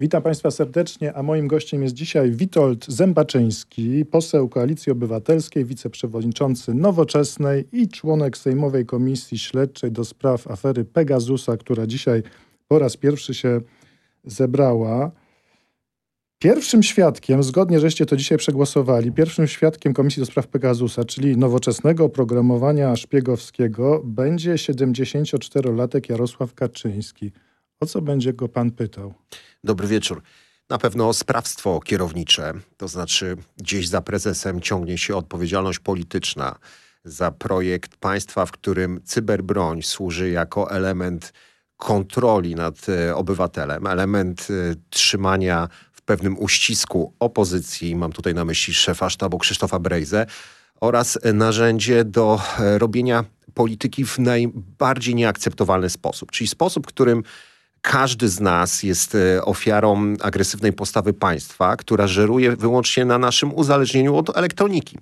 Witam Państwa serdecznie, a moim gościem jest dzisiaj Witold Zębaczyński, poseł Koalicji Obywatelskiej, wiceprzewodniczący Nowoczesnej i członek Sejmowej Komisji Śledczej do spraw afery Pegasusa, która dzisiaj po raz pierwszy się zebrała. Pierwszym świadkiem, zgodnie żeście to dzisiaj przegłosowali, pierwszym świadkiem Komisji do Spraw Pegasusa, czyli nowoczesnego oprogramowania szpiegowskiego, będzie 74-latek Jarosław Kaczyński. O co będzie go pan pytał? Dobry wieczór. Na pewno sprawstwo kierownicze, to znaczy gdzieś za prezesem ciągnie się odpowiedzialność polityczna za projekt państwa, w którym cyberbroń służy jako element kontroli nad e, obywatelem, element e, trzymania w pewnym uścisku opozycji, mam tutaj na myśli szefa sztabu Krzysztofa Brejze, oraz narzędzie do e, robienia polityki w najbardziej nieakceptowalny sposób, czyli sposób, którym każdy z nas jest e, ofiarą agresywnej postawy państwa, która żeruje wyłącznie na naszym uzależnieniu od elektroniki.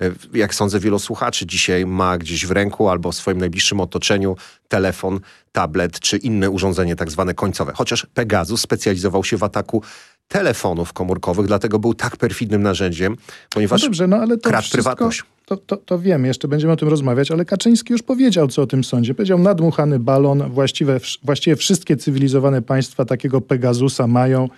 E, jak sądzę, wielu słuchaczy dzisiaj ma gdzieś w ręku albo w swoim najbliższym otoczeniu telefon, tablet czy inne urządzenie tak zwane końcowe. Chociaż Pegasus specjalizował się w ataku telefonów komórkowych, dlatego był tak perfidnym narzędziem, ponieważ no dobrze, no ale to kradł wszystko, prywatność. To, to, to wiem, jeszcze będziemy o tym rozmawiać, ale Kaczyński już powiedział, co o tym sądzie. Powiedział, nadmuchany balon, właściwie, właściwie wszystkie cywilizowane państwa takiego Pegasusa mają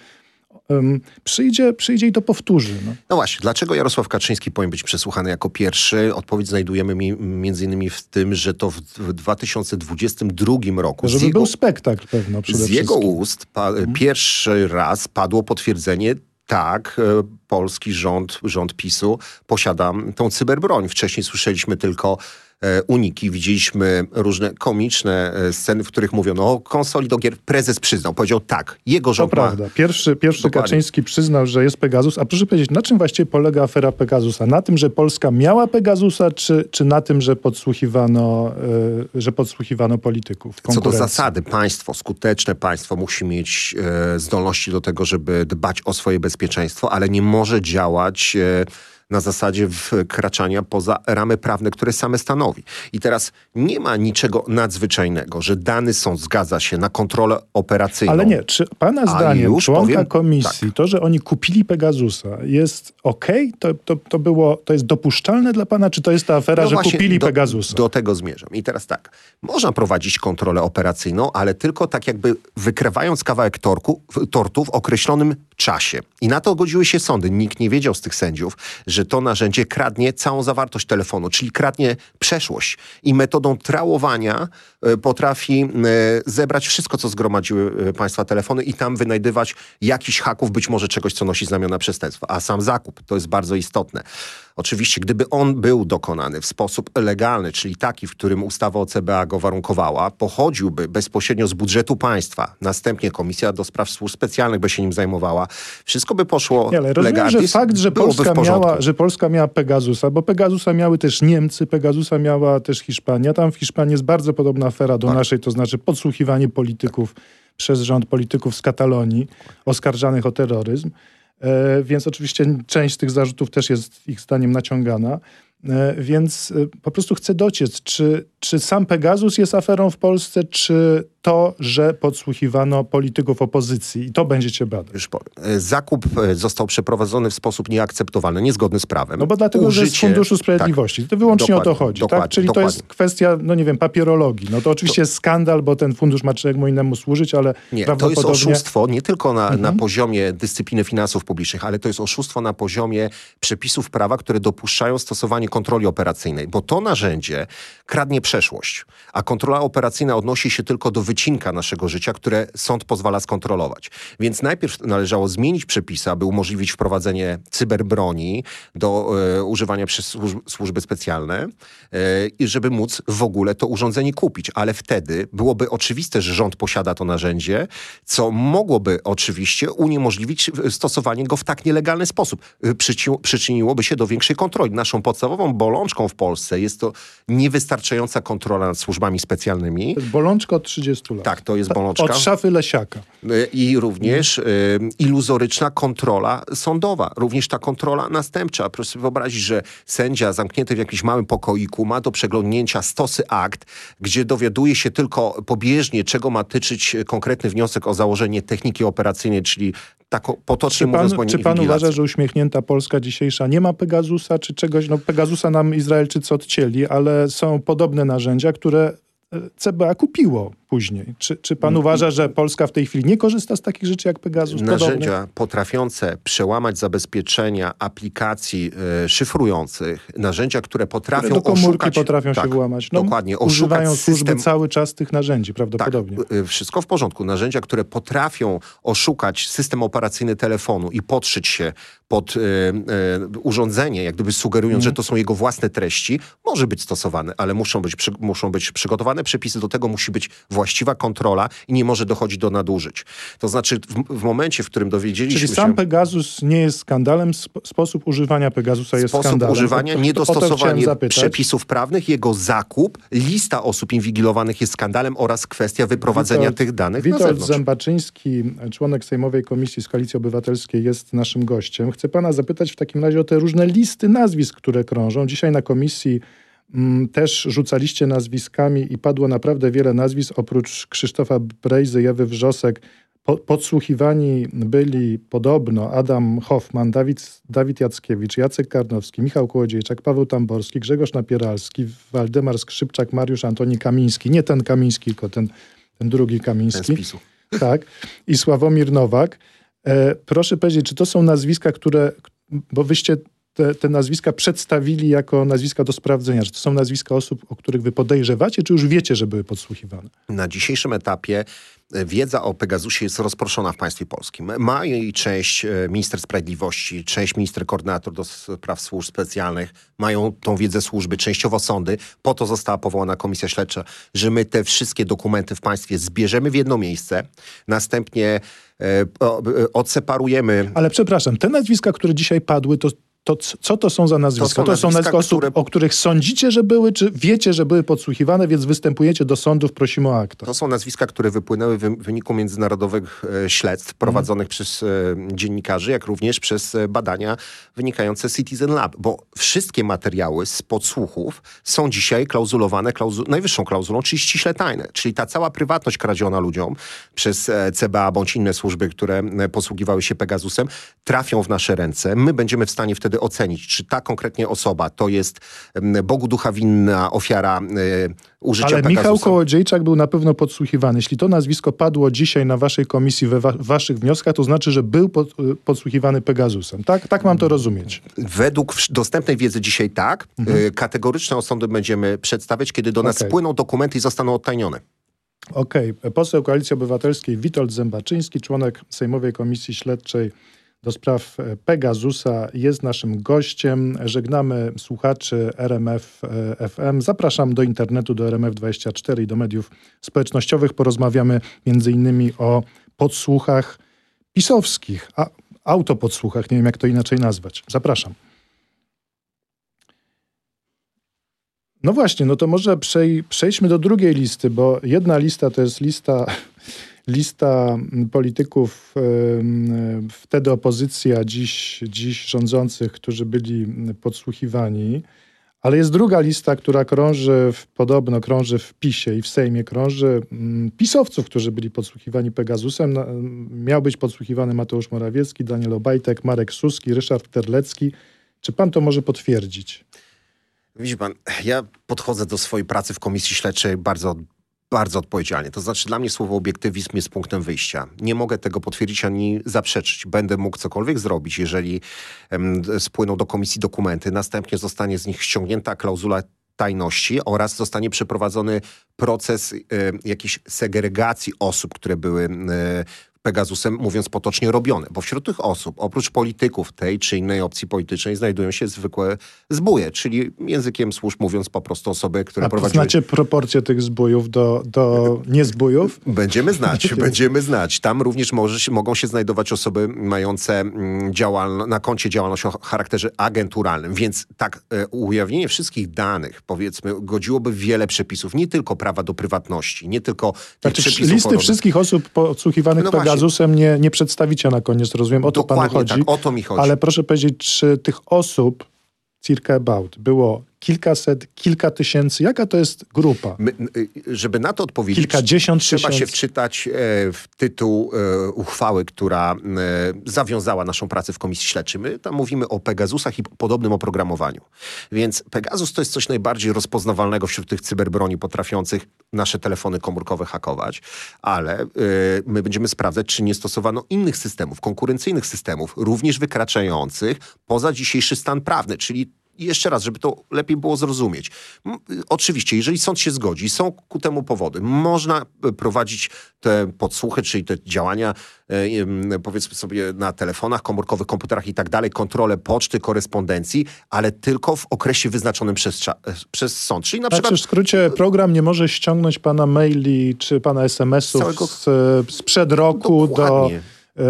um, przyjdzie, przyjdzie i to powtórzy. No. no. właśnie, dlaczego Jarosław Kaczyński powinien być przesłuchany jako pierwszy? Odpowiedź znajdujemy mi, między innymi w tym, że to w, w 2022 roku... Żeby jego, był spektakl pewno przede Z jego ust pa, hmm. pierwszy raz padło potwierdzenie tak, e, polski rząd, rząd PiSu posiada tą cyberbroń. Wcześniej słyszeliśmy tylko uniki. Widzieliśmy różne komiczne e, sceny, w których mówiono o konsoli do gier. Prezes przyznał, powiedział tak, jego rząd To ma... prawda. Pierwszy, pierwszy Kaczyński przyznał, że jest Pegasus. A proszę powiedzieć, na czym właściwie polega afera Pegasusa? Na tym, że Polska miała Pegasusa, czy, czy na tym, że podsłuchiwano, yy, że podsłuchiwano polityków? Co do zasady, państwo, skuteczne państwo musi mieć yy, zdolności do tego, żeby dbać o swoje bezpieczeństwo, ale nie może działać... Yy, na zasadzie wkraczania poza ramy prawne, które same stanowi. I teraz nie ma niczego nadzwyczajnego, że dany sąd zgadza się na kontrolę operacyjną. Ale nie, czy pana zdaniem członka powiem, komisji, tak. to, że oni kupili Pegasusa jest ok? To, to, to, było, to jest dopuszczalne dla pana, czy to jest ta afera, no że kupili do, Pegasusa? Do tego zmierzam. I teraz tak, można prowadzić kontrolę operacyjną, ale tylko tak jakby wykrywając kawałek torku, tortu w określonym czasie. I na to godziły się sądy. Nikt nie wiedział z tych sędziów, że to narzędzie kradnie całą zawartość telefonu, czyli kradnie przeszłość i metodą trałowania e, potrafi e, zebrać wszystko, co zgromadziły e, państwa telefony i tam wynajdywać jakiś haków, być może czegoś, co nosi znamiona przestępstwa. A sam zakup, to jest bardzo istotne. Oczywiście, gdyby on był dokonany w sposób legalny, czyli taki, w którym ustawa o CBA go warunkowała, pochodziłby bezpośrednio z budżetu państwa, następnie Komisja do Spraw Służb Specjalnych by się nim zajmowała, wszystko by poszło Nie, ale rozumiem, że fakt, że Polska, miała, że Polska miała Pegasusa, bo Pegasusa miały też Niemcy, Pegasusa miała też Hiszpania. Tam w Hiszpanii jest bardzo podobna afera do tak. naszej, to znaczy podsłuchiwanie polityków tak. przez rząd polityków z Katalonii oskarżanych o terroryzm. E, więc oczywiście część tych zarzutów też jest ich zdaniem naciągana. E, więc e, po prostu chcę dociec, czy, czy sam Pegasus jest aferą w Polsce, czy to, że podsłuchiwano polityków opozycji i to będziecie badać. Powiem. Zakup został przeprowadzony w sposób nieakceptowalny, niezgodny z prawem. No bo dlatego, Użycie... że z Funduszu Sprawiedliwości. Tak. To wyłącznie o to chodzi, tak? Czyli dokładnie. to jest kwestia, no nie wiem, papierologii. No to oczywiście to... jest skandal, bo ten fundusz ma czemu innemu służyć, ale Nie, prawdopodobnie... to jest oszustwo nie tylko na, mhm. na poziomie dyscypliny finansów publicznych, ale to jest oszustwo na poziomie przepisów prawa, które dopuszczają stosowanie kontroli operacyjnej, bo to narzędzie kradnie przeszłość, a kontrola operacyjna odnosi się tylko do wyników wycinka naszego życia, które sąd pozwala skontrolować. Więc najpierw należało zmienić przepisy, aby umożliwić wprowadzenie cyberbroni do e, używania przez służb, służby specjalne e, żeby móc w ogóle to urządzenie kupić. Ale wtedy byłoby oczywiste, że rząd posiada to narzędzie, co mogłoby oczywiście uniemożliwić stosowanie go w tak nielegalny sposób. E, Przyci- przyczyniłoby się do większej kontroli. Naszą podstawową bolączką w Polsce jest to niewystarczająca kontrola nad służbami specjalnymi. Bolączka od 30 lat. Tak, to jest bolączka. Od szafy Lesiaka. Y, I również y, iluzoryczna kontrola sądowa, również ta kontrola następcza. Proszę sobie wyobrazić, że sędzia zamknięty w jakimś małym pokoiku ma do przeglądnięcia stosy akt, gdzie dowiaduje się tylko pobieżnie, czego ma tyczyć konkretny wniosek o założenie techniki operacyjnej, czyli tak potocznie Czy pan, mówiąc, czy pan uważa, że uśmiechnięta Polska dzisiejsza nie ma Pegasusa, czy czegoś? No Pegasusa nam Izraelczycy odcięli, ale są podobne narzędzia, które e, CBA kupiło później. Czy, czy pan uważa, że Polska w tej chwili nie korzysta z takich rzeczy jak Pegasus? narzędzia Podobnych? potrafiące przełamać zabezpieczenia aplikacji e, szyfrujących, narzędzia, które potrafią Które do komórki oszukać... potrafią tak, się włamać. No, dokładnie, Używają oszukać służby system cały czas tych narzędzi Tak, prawdopodobnie. y, wszystko w porządku. Narzędzia, które potrafią oszukać system operacyjny telefonu i podszyć się pod y, y, urządzenie, jak gdyby sugerując, że to są jego własne treści, może być stosowane, ale muszą być, przy, muszą być przygotowane przepisy, do tego musi być właściwa kontrola i nie może dochodzić do nadużyć. To znaczy w, w momencie, w którym dowiedzieliśmy Czyli się... sam Pegasus nie jest skandalem, sp- sposób używania Pegasusa jest Sposób skandalem. używania, to chciałem niedostosowanie przepisów prawnych, jego zakup, lista osób inwigilowanych jest skandalem oraz kwestia wyprowadzenia Witold- tych danych na Witold zewnątrz. Zębaczyński, członek Sejmowej Komisji z Koalicji Obywatelskiej jest naszym gościem. Chcę pana zapytać w takim razie o te różne listy nazwisk, które krążą. Dzisiaj na komisji też rzucaliście nazwiskami i padło naprawdę wiele nazwisk. Oprócz Krzysztofa Brejzy, Jewy Wrzosek, po, podsłuchiwani byli podobno Adam Hoffman, Dawid, Dawid Jackiewicz, Jacek Karnowski, Michał Kołodziejczak, Paweł Tamborski, Grzegorz Napieralski, Waldemar Skrzypczak, Mariusz Antoni Kamiński. Nie ten Kamiński, tylko ten, ten drugi Ten Kamiński. spisu. Tak. I Sławomir Nowak. E, proszę powiedzieć, czy to są nazwiska, które, bo wyście te, te nazwiska przedstawili jako nazwiska do sprawdzenia. Czy to są nazwiska osób, o których wy podejrzewacie, czy już wiecie, że były podsłuchiwane? Na dzisiejszym etapie e, wiedza o Pegasusie jest rozproszona w państwie polskim. Ma jej część e, minister sprawiedliwości, część minister koordynator do spraw służb specjalnych. Mają tą wiedzę służby, częściowo sądy. Po to została powołana komisja śledcza, że my te wszystkie dokumenty w państwie zbierzemy w jedno miejsce, następnie e, odseparujemy Ale przepraszam, te nazwiska, które dzisiaj padły, to, to co to są za nazwiska? To są nazwiska, osób, które- o których sądzicie, że były, czy wiecie, że były podsłuchiwane, więc występujecie do sądów, prosimy o akta. To są nazwiska, które wypłynęły w wyniku międzynarodowych e, śledztw prowadzonych przez e, dziennikarzy, jak również przez e, badania wynikające z Citizen Lab, bo wszystkie materiały z podsłuchów są dzisiaj klauzulowane klauzu najwyższą klauzulą, czyli ściśle tajne. Czyli ta cała prywatność kradziona ludziom przez CBA bądź inne służby, które posługiwały się Pegasusem, trafią w nasze ręce. My będziemy w stanie wtedy ocenić, czy ta konkretnie osoba to jest em, Bogu ducha winna ofiara e, użycia Ale Pegasusa. Michał Kołodziejczak był na pewno podsłuchiwany. Jeśli to nazwisko padło dzisiaj na waszej komisji, we wa waszych wnioskach, to znaczy, że był pod, y, podsłuchiwany Pegasusem. Tak, tak mam to rozumieć. Według dostępnej wiedzy dzisiaj tak. Y, Kategoryczne osądy będziemy przedstawiać, kiedy do nas Okej. spłyną dokumenty i zostaną odtajnione. Okej, poseł Koalicji Obywatelskiej Witold Zębaczyński, członek Sejmowej Komisji Śledczej do spraw e, Pegasusa jest naszym gościem. Żegnamy słuchaczy RMF e, FM. Zapraszam do internetu, do RMF24 i do mediów społecznościowych. Porozmawiamy innymi o podsłuchach pisowskich, a autopodsłuchach, nie wiem jak to inaczej nazwać. Zapraszam. No właśnie, no to może przej, przejdźmy do drugiej listy, bo jedna lista to jest lista, lista mm, polityków wtedy opozycji, a dziś, dziś rządzących, którzy byli mm, podsłuchiwani. Ale jest druga lista, która krąży, w, podobno krąży w PiSie i w Sejmie krąży mm, pisowców, którzy byli podsłuchiwani Pegasusem. Miał być podsłuchiwany Mateusz Morawiecki, Daniel Obajtek, Marek Suski, Ryszard Terlecki. Czy pan to może potwierdzić? Widzi pan, ja podchodzę do swojej pracy w komisji śledczej bardzo, bardzo odpowiedzialnie. To znaczy dla mnie słowo obiektywizm jest punktem wyjścia. Nie mogę tego potwierdzić ani zaprzeczyć. Będę mógł cokolwiek zrobić, jeżeli spłyną do komisji dokumenty, następnie zostanie z nich ściągnięta klauzula tajności oraz zostanie przeprowadzony proces y, jakiejś segregacji osób, które były y, Pegasusem, mówiąc potocznie, robione. Bo wśród tych osób, oprócz polityków tej czy innej opcji politycznej, znajdują się zwykłe zbóje, czyli językiem służb mówiąc po prostu osoby, które A prowadziły... znacie proporcje tych zbójów do, do niezbójów? Będziemy znać, będziemy znać. Tam również może, mogą się znajdować osoby mające mm, działalno, na koncie działalność o charakterze agenturalnym, więc tak e, ujawnienie wszystkich danych, powiedzmy, godziłoby wiele przepisów, nie tylko prawa do prywatności, nie tylko Znaczy, przepisów listy choroby. wszystkich osób podsłuchiwanych No Pegazusem nie, nie przedstawicie na koniec, rozumiem, o to panu Dokładnie chodzi. tak, o to mi chodzi. Ale proszę powiedzieć, czy tych osób, circa about, było kilkaset, kilka tysięcy? Jaka to jest grupa? My, y, żeby na to odpowiedzieć, Kilkadziesiąt trzeba się tysięcy. wczytać e, w tytuł e, uchwały, która e, zawiązała naszą pracę w Komisji Śledczej. My tam mówimy o Pegasusach i podobnym oprogramowaniu. Więc Pegasus to jest coś najbardziej rozpoznawalnego wśród tych cyberbroni potrafiących nasze telefony komórkowe hakować, ale my będziemy sprawdzać, czy nie stosowano innych systemów, konkurencyjnych systemów, również wykraczających poza dzisiejszy stan prawny, czyli jeszcze raz, żeby to lepiej było zrozumieć. Oczywiście, jeżeli sąd się zgodzi, są ku temu powody, można e, prowadzić te podsłuchy, czyli te działania, e, powiedzmy sobie, na telefonach komórkowych, komputerach i tak dalej, kontrolę poczty, korespondencji, ale tylko w okresie wyznaczonym przez, e, przez sąd. Czyli na przykład Znaczy, w skrócie, program nie może ściągnąć pana maili czy pana SMS-ów Całego- z, sprzed roku do, Dokładnie. e,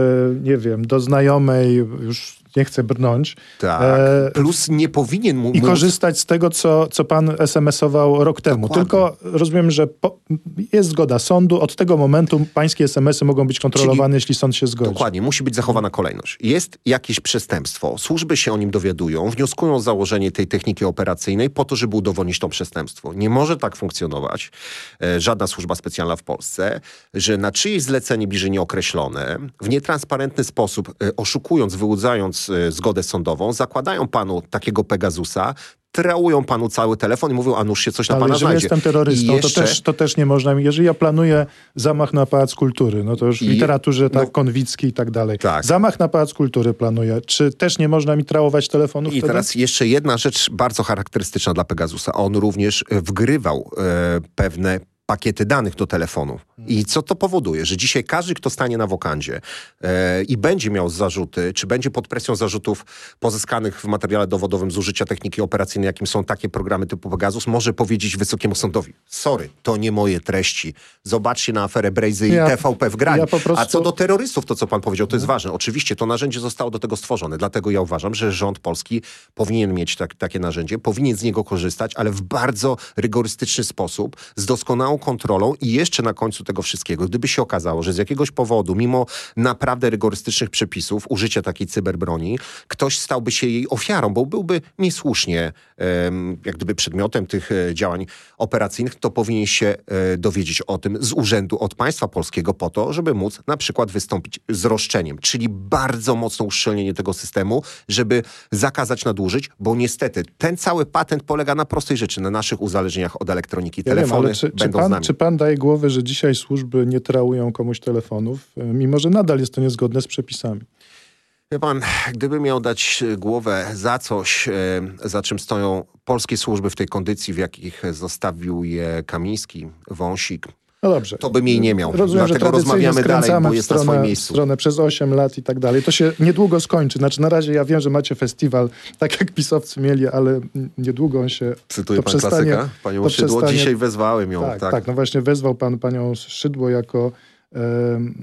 nie wiem, do znajomej, już nie chcę brnąć. tak. e, Plus nie powinien mu I korzystać z tego, co, co pan SMS-ował rok temu. Dokładnie. Tylko rozumiem, że po, jest zgoda sądu. Od tego momentu pańskie SMS-y mogą być kontrolowane, jeśli sąd się zgodzi. Dokładnie, musi być zachowana kolejność. Jest jakieś przestępstwo, służby się o nim dowiadują, wnioskują o założenie tej techniki operacyjnej po to, żeby udowodnić to przestępstwo. Nie może tak funkcjonować e, żadna służba specjalna w Polsce, że na czyjeś zlecenie bliżej nieokreślone, w nietransparentny sposób, e, oszukując, wyłudzając e, zgodę sądową, zakładają panu takiego Pegasusa, traują panu cały telefon i mówią, a nuż się coś na Ale pana jeżeli znajdzie. jestem terrorystą, I jeszcze- to, też, to też nie można mi. Jeżeli ja planuję zamach na Pałac Kultury, no to już w I- literaturze tak, no- Konwicki i tak dalej. Tak. Zamach na Pałac Kultury planuję. Czy też nie można mi trałować telefonu I wtedy? teraz jeszcze jedna rzecz bardzo charakterystyczna dla Pegasusa. On również wgrywał e, pewne pakiety danych do telefonu. I co to powoduje? Że dzisiaj każdy, kto stanie na wokandzie e, i będzie miał zarzuty, czy będzie pod presją zarzutów pozyskanych w materiale dowodowym z użycia techniki operacyjnej, jakim są takie programy typu Pegasus, może powiedzieć wysokiemu sądowi, sorry, to nie moje treści. Zobaczcie na aferę Brejzy i Ja- TVP w graniu. ja prostu- A co do terrorystów, to co pan powiedział, to jest ważne. Oczywiście to narzędzie zostało do tego stworzone, dlatego ja uważam, że rząd polski powinien mieć tak, takie narzędzie, powinien z niego korzystać, ale w bardzo rygorystyczny sposób, z doskonałą kontrolą i jeszcze na końcu tego wszystkiego, gdyby się okazało, że z jakiegoś powodu, mimo naprawdę rygorystycznych przepisów, użycia takiej cyberbroni, ktoś stałby się jej ofiarą, bo byłby niesłusznie jak gdyby przedmiotem tych e, działań operacyjnych, to powinien się e, dowiedzieć o tym z urzędu od państwa polskiego po to, żeby móc na przykład wystąpić z roszczeniem, czyli bardzo mocne uszczelnienie tego systemu, żeby zakazać nadużyć, bo niestety ten cały patent polega na prostej rzeczy, na naszych uzależnieniach od elektroniki. Ja Telefony czy, czy, będą z pan, czy pan daje głowy, że dzisiaj służby nie traują komuś telefonów, e, mimo że nadal jest to niezgodne z przepisami? Wie pan, gdyby miał dać głowę za coś, e, za czym stoją polskie służby w tej kondycji, w jakich zostawił je Kamiński, Wąsik, No dobrze. to bym jej nie miał. Rozumiem, Dlatego że rozmawiamy dalej, bo jest na stronę, swoim w miejscu. stronę przez 8 lat i tak dalej. To się niedługo skończy. Znaczy na razie ja wiem, że macie festiwal, tak jak pisowcy mieli, ale niedługo on się Cytuje to pan klasyka? Panią Szydło? przestanie- Dzisiaj wezwałem ją. Tak, Tak, tak, No właśnie wezwał pan panią Szydło jako,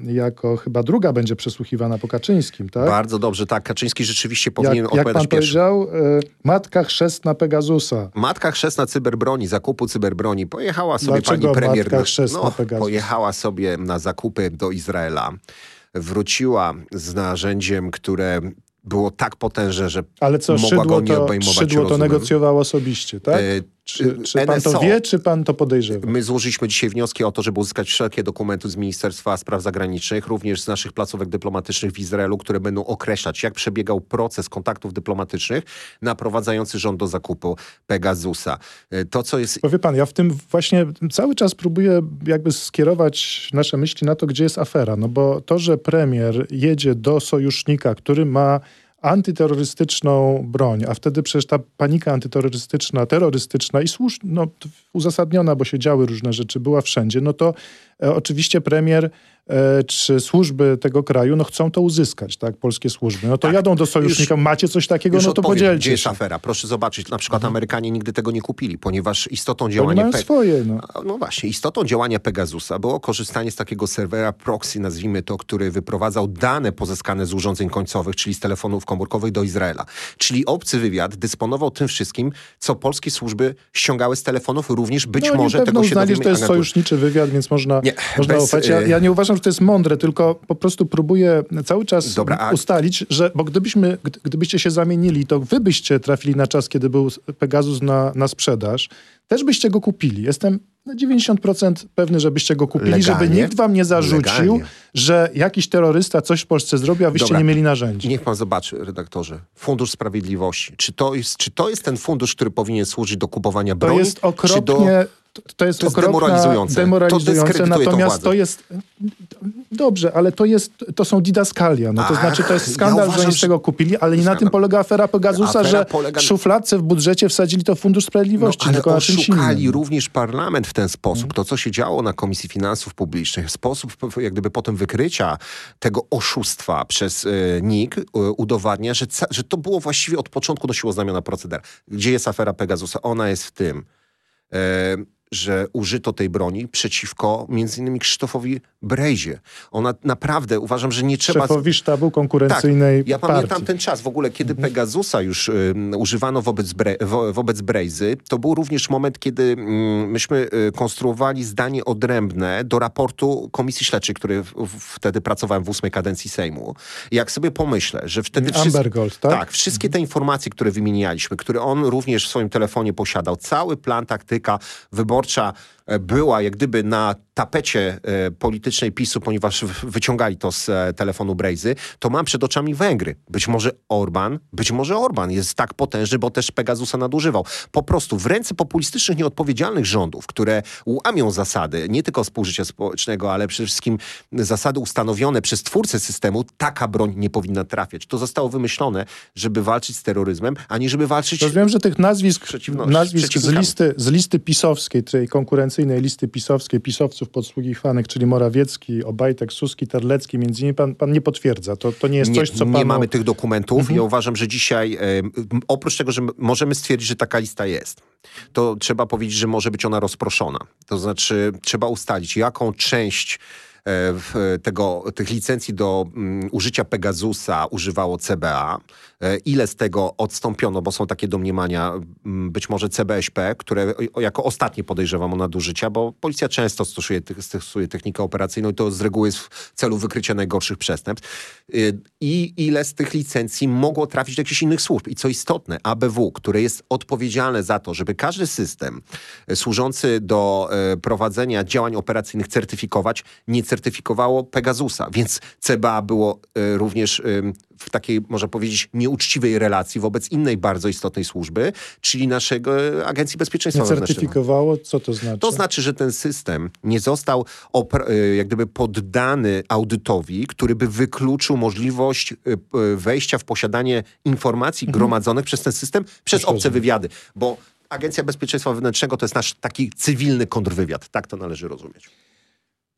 jako chyba druga będzie przesłuchiwana po Kaczyńskim, tak? Bardzo dobrze, tak. Kaczyński rzeczywiście powinien jak, jak odpowiadać pan pierwszy. powiedział, e, matka chrzestna Pegasusa. Matka chrzestna cyberbroni, zakupu cyberbroni. Pojechała sobie Dlaczego pani premier. matka na- chrzestna no, Pegasus? pojechała sobie na zakupy do Izraela. Wróciła z narzędziem, które było tak potężne, że Ale co, mogła Szydło go nie to, obejmować Szydło to rozumem. negocjował osobiście, tak? E, Czy, czy pan to NSO. wie, czy pan to podejrzewa? My złożyliśmy dzisiaj wnioski o to, żeby uzyskać wszelkie dokumenty z Ministerstwa Spraw Zagranicznych, również z naszych placówek dyplomatycznych w Izraelu, które będą określać, jak przebiegał proces kontaktów dyplomatycznych naprowadzający rząd do zakupu Pegasusa. E, To, co jest Bo wie pan, ja w tym właśnie cały czas próbuję jakby skierować nasze myśli na to, gdzie jest afera. No bo to, że premier jedzie do sojusznika, który ma antyterrorystyczną broń, a wtedy przecież ta panika antyterrorystyczna, terrorystyczna i słuszna, no, uzasadniona, bo się działy różne rzeczy, była wszędzie, no to e, oczywiście premier czy służby tego kraju no, chcą to uzyskać, tak, polskie służby. No to Tak. jadą do sojusznika, Już- macie coś takiego, no to odpowiem, podzielcie gdzie jest się. afera. Proszę zobaczyć, na przykład Amerykanie nigdy tego nie kupili, ponieważ istotą działania... Pe- swoje, no. No właśnie, istotą działania Pegasusa było korzystanie z takiego serwera proxy, nazwijmy to, który wyprowadzał dane pozyskane z urządzeń końcowych, czyli z telefonów komórkowych do Izraela. Czyli obcy wywiad dysponował tym wszystkim, co polskie służby ściągały z telefonów, również być no, może tego się uznali, że dowiemy to jest sojuszniczy wywiad, więc można, Nie, można bez, ufać. Ja, y- ja nie uważam, że to jest mądre, tylko po prostu próbuję cały czas Dobra, a- ustalić, że, bo gdybyśmy, gdy- gdybyście się zamienili, to wy byście trafili na czas, kiedy był Pegasus na, na sprzedaż, też byście go kupili. Jestem na 90% pewny, że byście go kupili, żeby Legalnie? nikt wam nie zarzucił, Legalnie. że jakiś terrorysta coś w Polsce zrobił, a wyście Dobra. nie mieli narzędzi. Niech pan zobaczy, redaktorze. Fundusz Sprawiedliwości. Czy to jest, czy to jest ten fundusz, który powinien służyć do kupowania To broni? jest czy do... to, to jest to jest okropna, demoralizujące. To demoralizujące tą natomiast to jest, dobrze, ale to jest, to są didaskalia, no to Ach, znaczy to jest ja skandal, że uważam, oni z że- tego kupili, ale nie na tym polega afera Pegasusa, Afera że polega- w szufladce w budżecie wsadzili to w Fundusz Sprawiedliwości, No, ale tylko oszukali również parlament w ten sposób. To, co się działo na Komisji Finansów Publicznych, sposób jak gdyby potem wykrycia tego oszustwa przez e, NIK e, udowadnia, że, że to było właściwie od początku nosiło znamiona proceder. Gdzie jest afera Pegasusa? Ona jest w tym, e, że użyto tej broni przeciwko między innymi Krzysztofowi Brejzie. Ona naprawdę, uważam, że nie trzeba... Szefowi sztabu konkurencyjnej Tak, ja partii. pamiętam ten czas w ogóle, kiedy Pegasusa już ym, używano wobec, bre, wo, wobec Brejzy. To był również moment, kiedy ym, myśmy y, konstruowali zdanie odrębne do raportu Komisji Śledczej, który w, w, wtedy pracowałem w ósmej kadencji Sejmu. Jak sobie pomyślę, że wtedy... wszyscy- Amber Gold, tak? Tak, wszystkie te informacje, które wymienialiśmy, które on również w swoim telefonie posiadał, cały plan, taktyka wyborcza e, była jak gdyby na tapecie e, politycznej PiSu, ponieważ wyciągali to z e, telefonu Brejzy, to mam przed oczami Węgry. Być może Orban, być może Orban jest tak potężny, bo też Pegasusa nadużywał. Po prostu w ręce populistycznych, nieodpowiedzialnych rządów, które łamią zasady nie tylko współżycia społecznego, ale przede wszystkim zasady ustanowione przez twórcę systemu, taka broń nie powinna trafiać. To zostało wymyślone, żeby walczyć z terroryzmem, a nie żeby walczyć... Rozumiem, że tych nazwisk, nazwisk z, listy, z listy pisowskiej, tej konkurencyjnej listy pisowskiej, pisowców podsługiwanych, czyli Morawiecki, Obajtek, Suski, Terlecki, między innymi pan, pan nie potwierdza. To, to nie jest nie, coś, co nie panu... Mhm. mamy tych dokumentów. Ja uważam, że dzisiaj, oprócz tego, że możemy stwierdzić, że taka lista jest, to trzeba powiedzieć, że może być ona rozproszona. To znaczy, trzeba ustalić, jaką część e, tego, tych licencji do mm, użycia Pegasusa używało CBA, ile z tego odstąpiono, bo są takie domniemania, być może CBŚP, które jako ostatnie podejrzewam o nadużycia, bo policja często stosuje, stosuje technikę operacyjną i to z reguły jest w celu wykrycia najgorszych przestępstw. Y, I ile z tych licencji mogło trafić do jakichś innych służb. I co istotne, ABW, które jest odpowiedzialne za to, żeby każdy system e, służący do e, prowadzenia działań operacyjnych certyfikować, nie certyfikowało Pegasusa. Więc CBA było e, również w takiej, można powiedzieć, nieuczciwej relacji wobec innej bardzo istotnej służby, czyli naszego e, Agencji Bezpieczeństwa Nie Wewnętrznego. certyfikowało? Co to znaczy? To znaczy, że ten system nie został y, jak gdyby poddany audytowi, który by wykluczył możliwość y, wejścia w posiadanie informacji gromadzonych przez ten system przez obce wywiady. Bo Agencja Bezpieczeństwa Wewnętrznego to jest nasz taki cywilny kontrwywiad. Tak to należy rozumieć.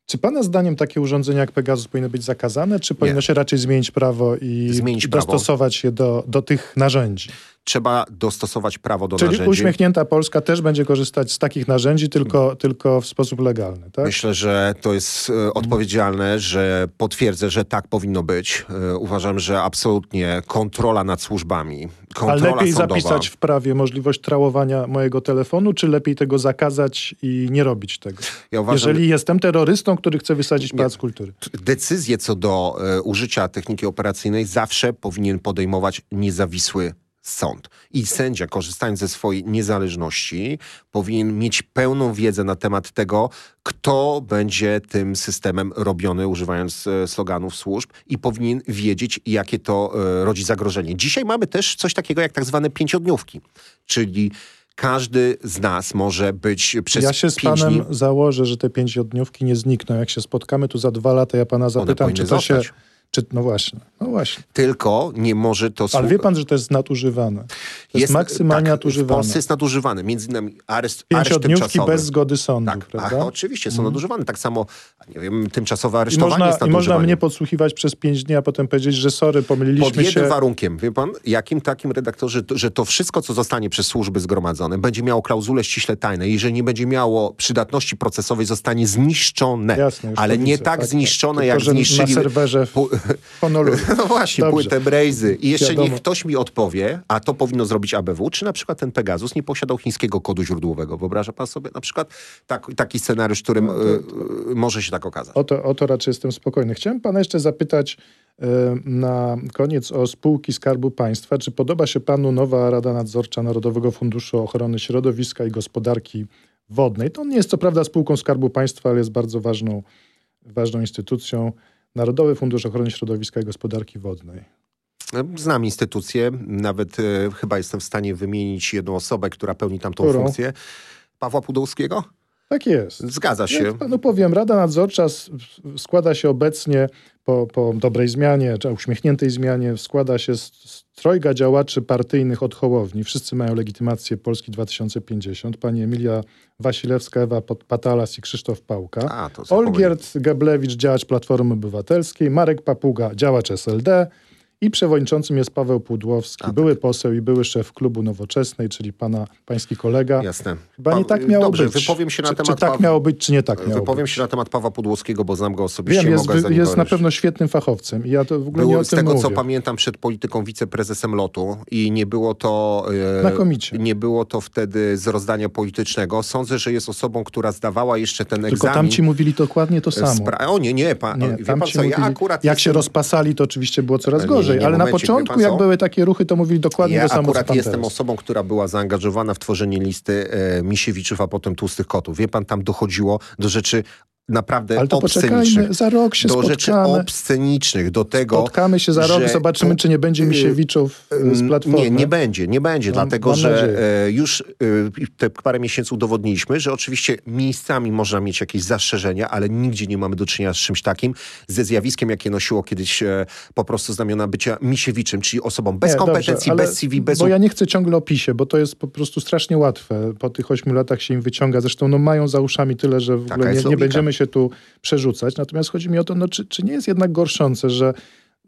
Czy pana zdaniem takie urządzenia jak Pegasus powinny być zakazane, czy powinno się raczej zmienić prawo i Zmienić prawo. dostosować się do, do tych narzędzi? Trzeba dostosować prawo do Czyli narzędzi. uśmiechnięta Polska też będzie korzystać z takich narzędzi, tylko, tylko w sposób legalny, tak? Myślę, że to jest e, odpowiedzialne, że potwierdzę, że tak powinno być. E, uważam, że absolutnie kontrola nad służbami, A kontrola lepiej sądowa... zapisać w prawie możliwość trałowania mojego telefonu, czy lepiej tego zakazać i nie robić tego? Ja uważam, Jeżeli jestem terrorystą, który chce wysadzić pałac kultury. decyzję co do e, użycia techniki operacyjnej zawsze powinien podejmować niezawisły sąd. I sędzia, korzystając ze swojej niezależności, powinien mieć pełną wiedzę na temat tego, kto będzie tym systemem robiony, używając e, sloganów służb, i powinien wiedzieć, jakie to e, rodzi zagrożenie. Dzisiaj mamy też coś takiego jak tak zwane pięciodniówki, czyli każdy z nas może być przez Ja się z panem dni... założę, że te pięciodniówki nie znikną. Jak się spotkamy tu za dwa lata, ja pana zapytam, czy to, się, zostać. Czy, no właśnie, no właśnie. Tylko nie może to... Ale wie pan, że to jest nadużywane. To jest, jest maksymalnie tak, nadużywane. W Polsce jest nadużywane. Między innymi areszt, Pięciodniówki bez zgody sądu, tak, prawda? Ach, oczywiście, są mm. nadużywane. Tak samo, nie wiem, tymczasowe aresztowanie I można, jest I można mnie podsłuchiwać przez pięć dni, a potem powiedzieć, że sorry, pomyliliśmy Pod jednym się. warunkiem, wie pan, jakim takim redaktorze, że to wszystko, co zostanie przez służby zgromadzone, będzie miało klauzulę ściśle tajne. Jeżeli nie będzie miało przydatności procesowej, zostanie zniszczone. Jasne, ale nie widzę, tak, tak zniszczone, tak. jak Tylko, zniszczyli... Na serwerze w Honolulu. No właśnie, Dobrze. płytę Brejzy. I jeszcze Wiadomo. niech ktoś mi odpowie, a to powinno zrobić ABW, czy na przykład ten Pegasus nie posiadał chińskiego kodu źródłowego. Wyobraża pan sobie na przykład tak, taki scenariusz, którym No y, y, może się tak okazać. O to, o to raczej jestem spokojny. Chciałem pana jeszcze zapytać y, na koniec o spółki Skarbu Państwa. Czy podoba się panu nowa Rada Nadzorcza Narodowego Funduszu Ochrony Środowiska i Gospodarki Wodnej? To nie jest co prawda spółką Skarbu Państwa, ale jest bardzo ważną, ważną instytucją. Narodowy Fundusz Ochrony Środowiska i Gospodarki Wodnej. Znam instytucję, nawet e, chyba jestem w stanie wymienić jedną osobę, która pełni tam tą Którą? funkcję. Pawła Pudowskiego? Tak jest. Zgadza się. Jak panu powiem, Rada Nadzorcza składa się obecnie po, po dobrej zmianie, czy uśmiechniętej zmianie, składa się z, z trojga działaczy partyjnych od Hołowni. Wszyscy mają legitymację Polski 2050. Pani Emilia Wasilewska, Ewa Patalas i Krzysztof Pałka. A, Olgierd Geblewicz, działacz Platformy Obywatelskiej, Marek Papuga, działacz SLD i przewodniczącym jest Paweł Pudłowski, A, tak. były poseł i były szef klubu Nowoczesnej, czyli pana, pański kolega. Jasne. Chyba nie Pa- tak miało Dobrze, być. wypowiem się na czy, temat Czy tak Paw- miało być, czy nie tak miało Wypowiem być. się na temat Pawła Pudłowskiego, bo znam go osobiście. Wiem, jest, jest na pewno świetnym fachowcem i ja to w ogóle nie Był, o z tym tego, mówię. co pamiętam, przed polityką wiceprezesem lotu i nie było to... e, Znakomicie. Nie było to wtedy z rozdania politycznego. Sądzę, że jest osobą, która zdawała jeszcze ten Tylko egzamin. tam ci mówili dokładnie to samo. Spra- o nie, nie, pan, Nie, wie pan co, ja mówili, akurat jak się jestem- rozpasali, to oczywiście było coraz Nie, nie, gorzej, nie, ale na momencik, wie początku, jak były takie ruchy, to mówili dokładnie Ja to samo, akurat jestem teraz. osobą, która była zaangażowana w tworzenie listy e, Misiewiczów, a potem Tłustych Kotów. Wie pan, tam dochodziło do rzeczy naprawdę Ale to poczekajmy, za rok się do rzeczy spotkamy. obscenicznych, do tego, Spotkamy się za rok, zobaczymy, czy nie będzie Misiewiczów y, z Platformy. Nie, nie będzie, nie będzie, dlatego że nadzieję. e, już e, te parę miesięcy udowodniliśmy, że oczywiście miejscami można mieć jakieś zastrzeżenia, ale nigdzie nie mamy do czynienia z czymś takim, ze zjawiskiem, jakie nosiło kiedyś e, po prostu znamiona bycia Misiewiczem, czyli osobą bez Nie, kompetencji, dobrze, bez CV, bez Bo ja nie chcę ciągle o PiSie, bo to jest po prostu strasznie łatwe. Po tych ośmiu latach się im wyciąga. Zresztą no, mają za uszami tyle, że w Taka ogóle nie, nie będziemy się tu przerzucać. Natomiast chodzi mi o to, no, czy, czy nie jest jednak gorszące, że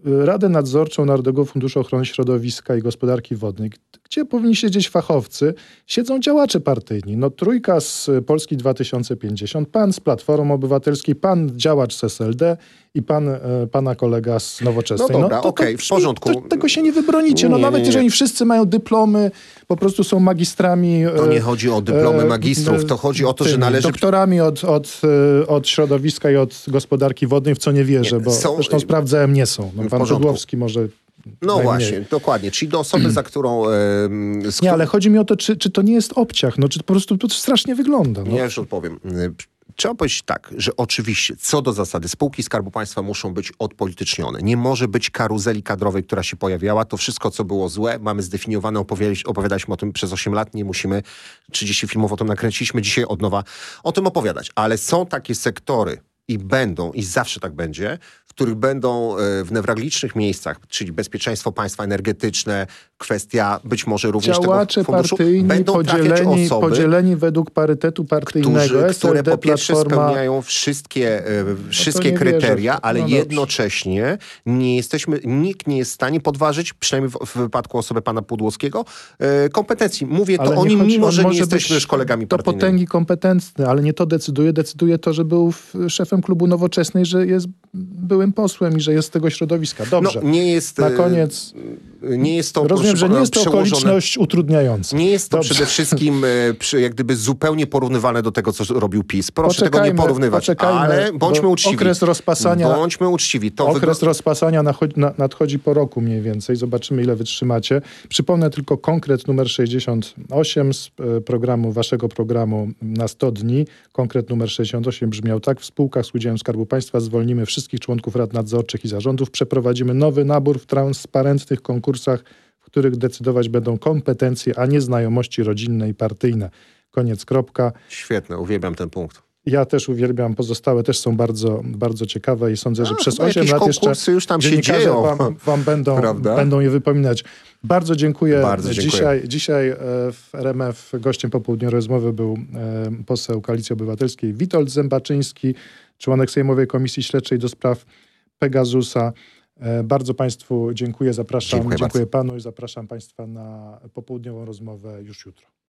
y, Radę Nadzorczą Narodowego Funduszu Ochrony Środowiska i Gospodarki Wodnej, gdzie powinni siedzieć fachowcy, siedzą działacze partyjni. No trójka z Polski 2050, pan z Platformy Obywatelskiej, pan działacz z SLD i pan, e, pana kolega z Nowoczesnej. No dobra, to- to okej, w brzmi- porządku. To, tego się nie wybronicie. No Nie, nawet nie, nie. jeżeli wszyscy mają dyplomy, po prostu są magistrami. To e, nie chodzi o dyplomy e, magistrów, to chodzi o to, że należy... Doktorami od, od, od środowiska i od gospodarki wodnej, w co nie wierzę, bo są- zresztą sprawdzałem, nie są. No, w pan. Pudłowski może No najmniej. właśnie, dokładnie, czyli do osoby, za którą... E, Nie, ale chodzi mi o to, czy, czy to nie jest obciach, no, czy po prostu to strasznie wygląda. No. Ja już odpowiem. Trzeba powiedzieć tak, że oczywiście co do zasady spółki Skarbu Państwa muszą być odpolitycznione. Nie może być karuzeli kadrowej, która się pojawiała. To wszystko, co było złe, mamy zdefiniowane, opowiadali- opowiadaliśmy o tym przez 8 lat, nie musimy 30 filmów o tym nakręciliśmy dzisiaj od nowa o tym opowiadać. Ale są takie sektory i będą, i zawsze tak będzie, w których będą e, w newralgicznych miejscach, czyli bezpieczeństwo państwa energetyczne, kwestia być może również Działacze tego funduszu, partyjni będą podzieleni, osoby, podzieleni według parytetu partyjnego. którzy, które po pierwsze Platforma, No spełniają wszystkie, e, wszystkie nie wierzę w kryteria, to. ale No jednocześnie nie jesteśmy, nikt nie jest w stanie podważyć, przynajmniej w, w wypadku osoby pana Pudłowskiego, e, kompetencji. Mówię Ale to o nim, mimo że nie jesteśmy już kolegami Do partyjnymi. potęgi kompetentny, ale nie to decyduje. Decyduje to, że był szefem klubu nowoczesnej, że jest byłym posłem i że jest z tego środowiska. Dobrze. No, nie jest, Na e, koniec nie jest to rozumiem, że nie jest to okoliczność utrudniająca. Nie jest to Dobrze. przede wszystkim e, przy, jak gdyby zupełnie porównywalne do tego, co robił PiS. Proszę tego nie Poczekajmy, porównywać, poczekajmy, ale bądźmy uczciwi. okres rozpasania- Bądźmy uczciwi. To Okres wygl- rozpasania nadchodzi po roku mniej więcej. Zobaczymy, ile wytrzymacie. Przypomnę tylko konkret numer 68 z e, programu, waszego programu na 100 dni. Konkret numer 68 brzmiał tak. W spółkach z udziałem Skarbu Państwa zwolnimy wszystkich członków rad nadzorczych i zarządów. Przeprowadzimy nowy nabór w transparentnych konkursach, w których decydować będą kompetencje, a nie znajomości rodzinne i partyjne. Koniec, kropka. Świetne, uwielbiam ten punkt. Ja też uwielbiam, pozostałe też są bardzo, bardzo ciekawe i sądzę, że A, przez chyba 8 jakieś lat jeszcze już tam się dzieją. Wam, wam będą, Prawda? będą je wypominać. Bardzo dziękuję. Bardzo dziękuję. Dzisiaj, dzisiaj e, w RMF gościem popołudniowej rozmowy był e, poseł Koalicji Obywatelskiej Witold Zębaczyński, członek Sejmowej Komisji Śledczej do spraw Pegasusa. E, Bardzo Państwu dziękuję, zapraszam, Dziękuję dziękuję Panu i zapraszam Państwa na popołudniową rozmowę już jutro.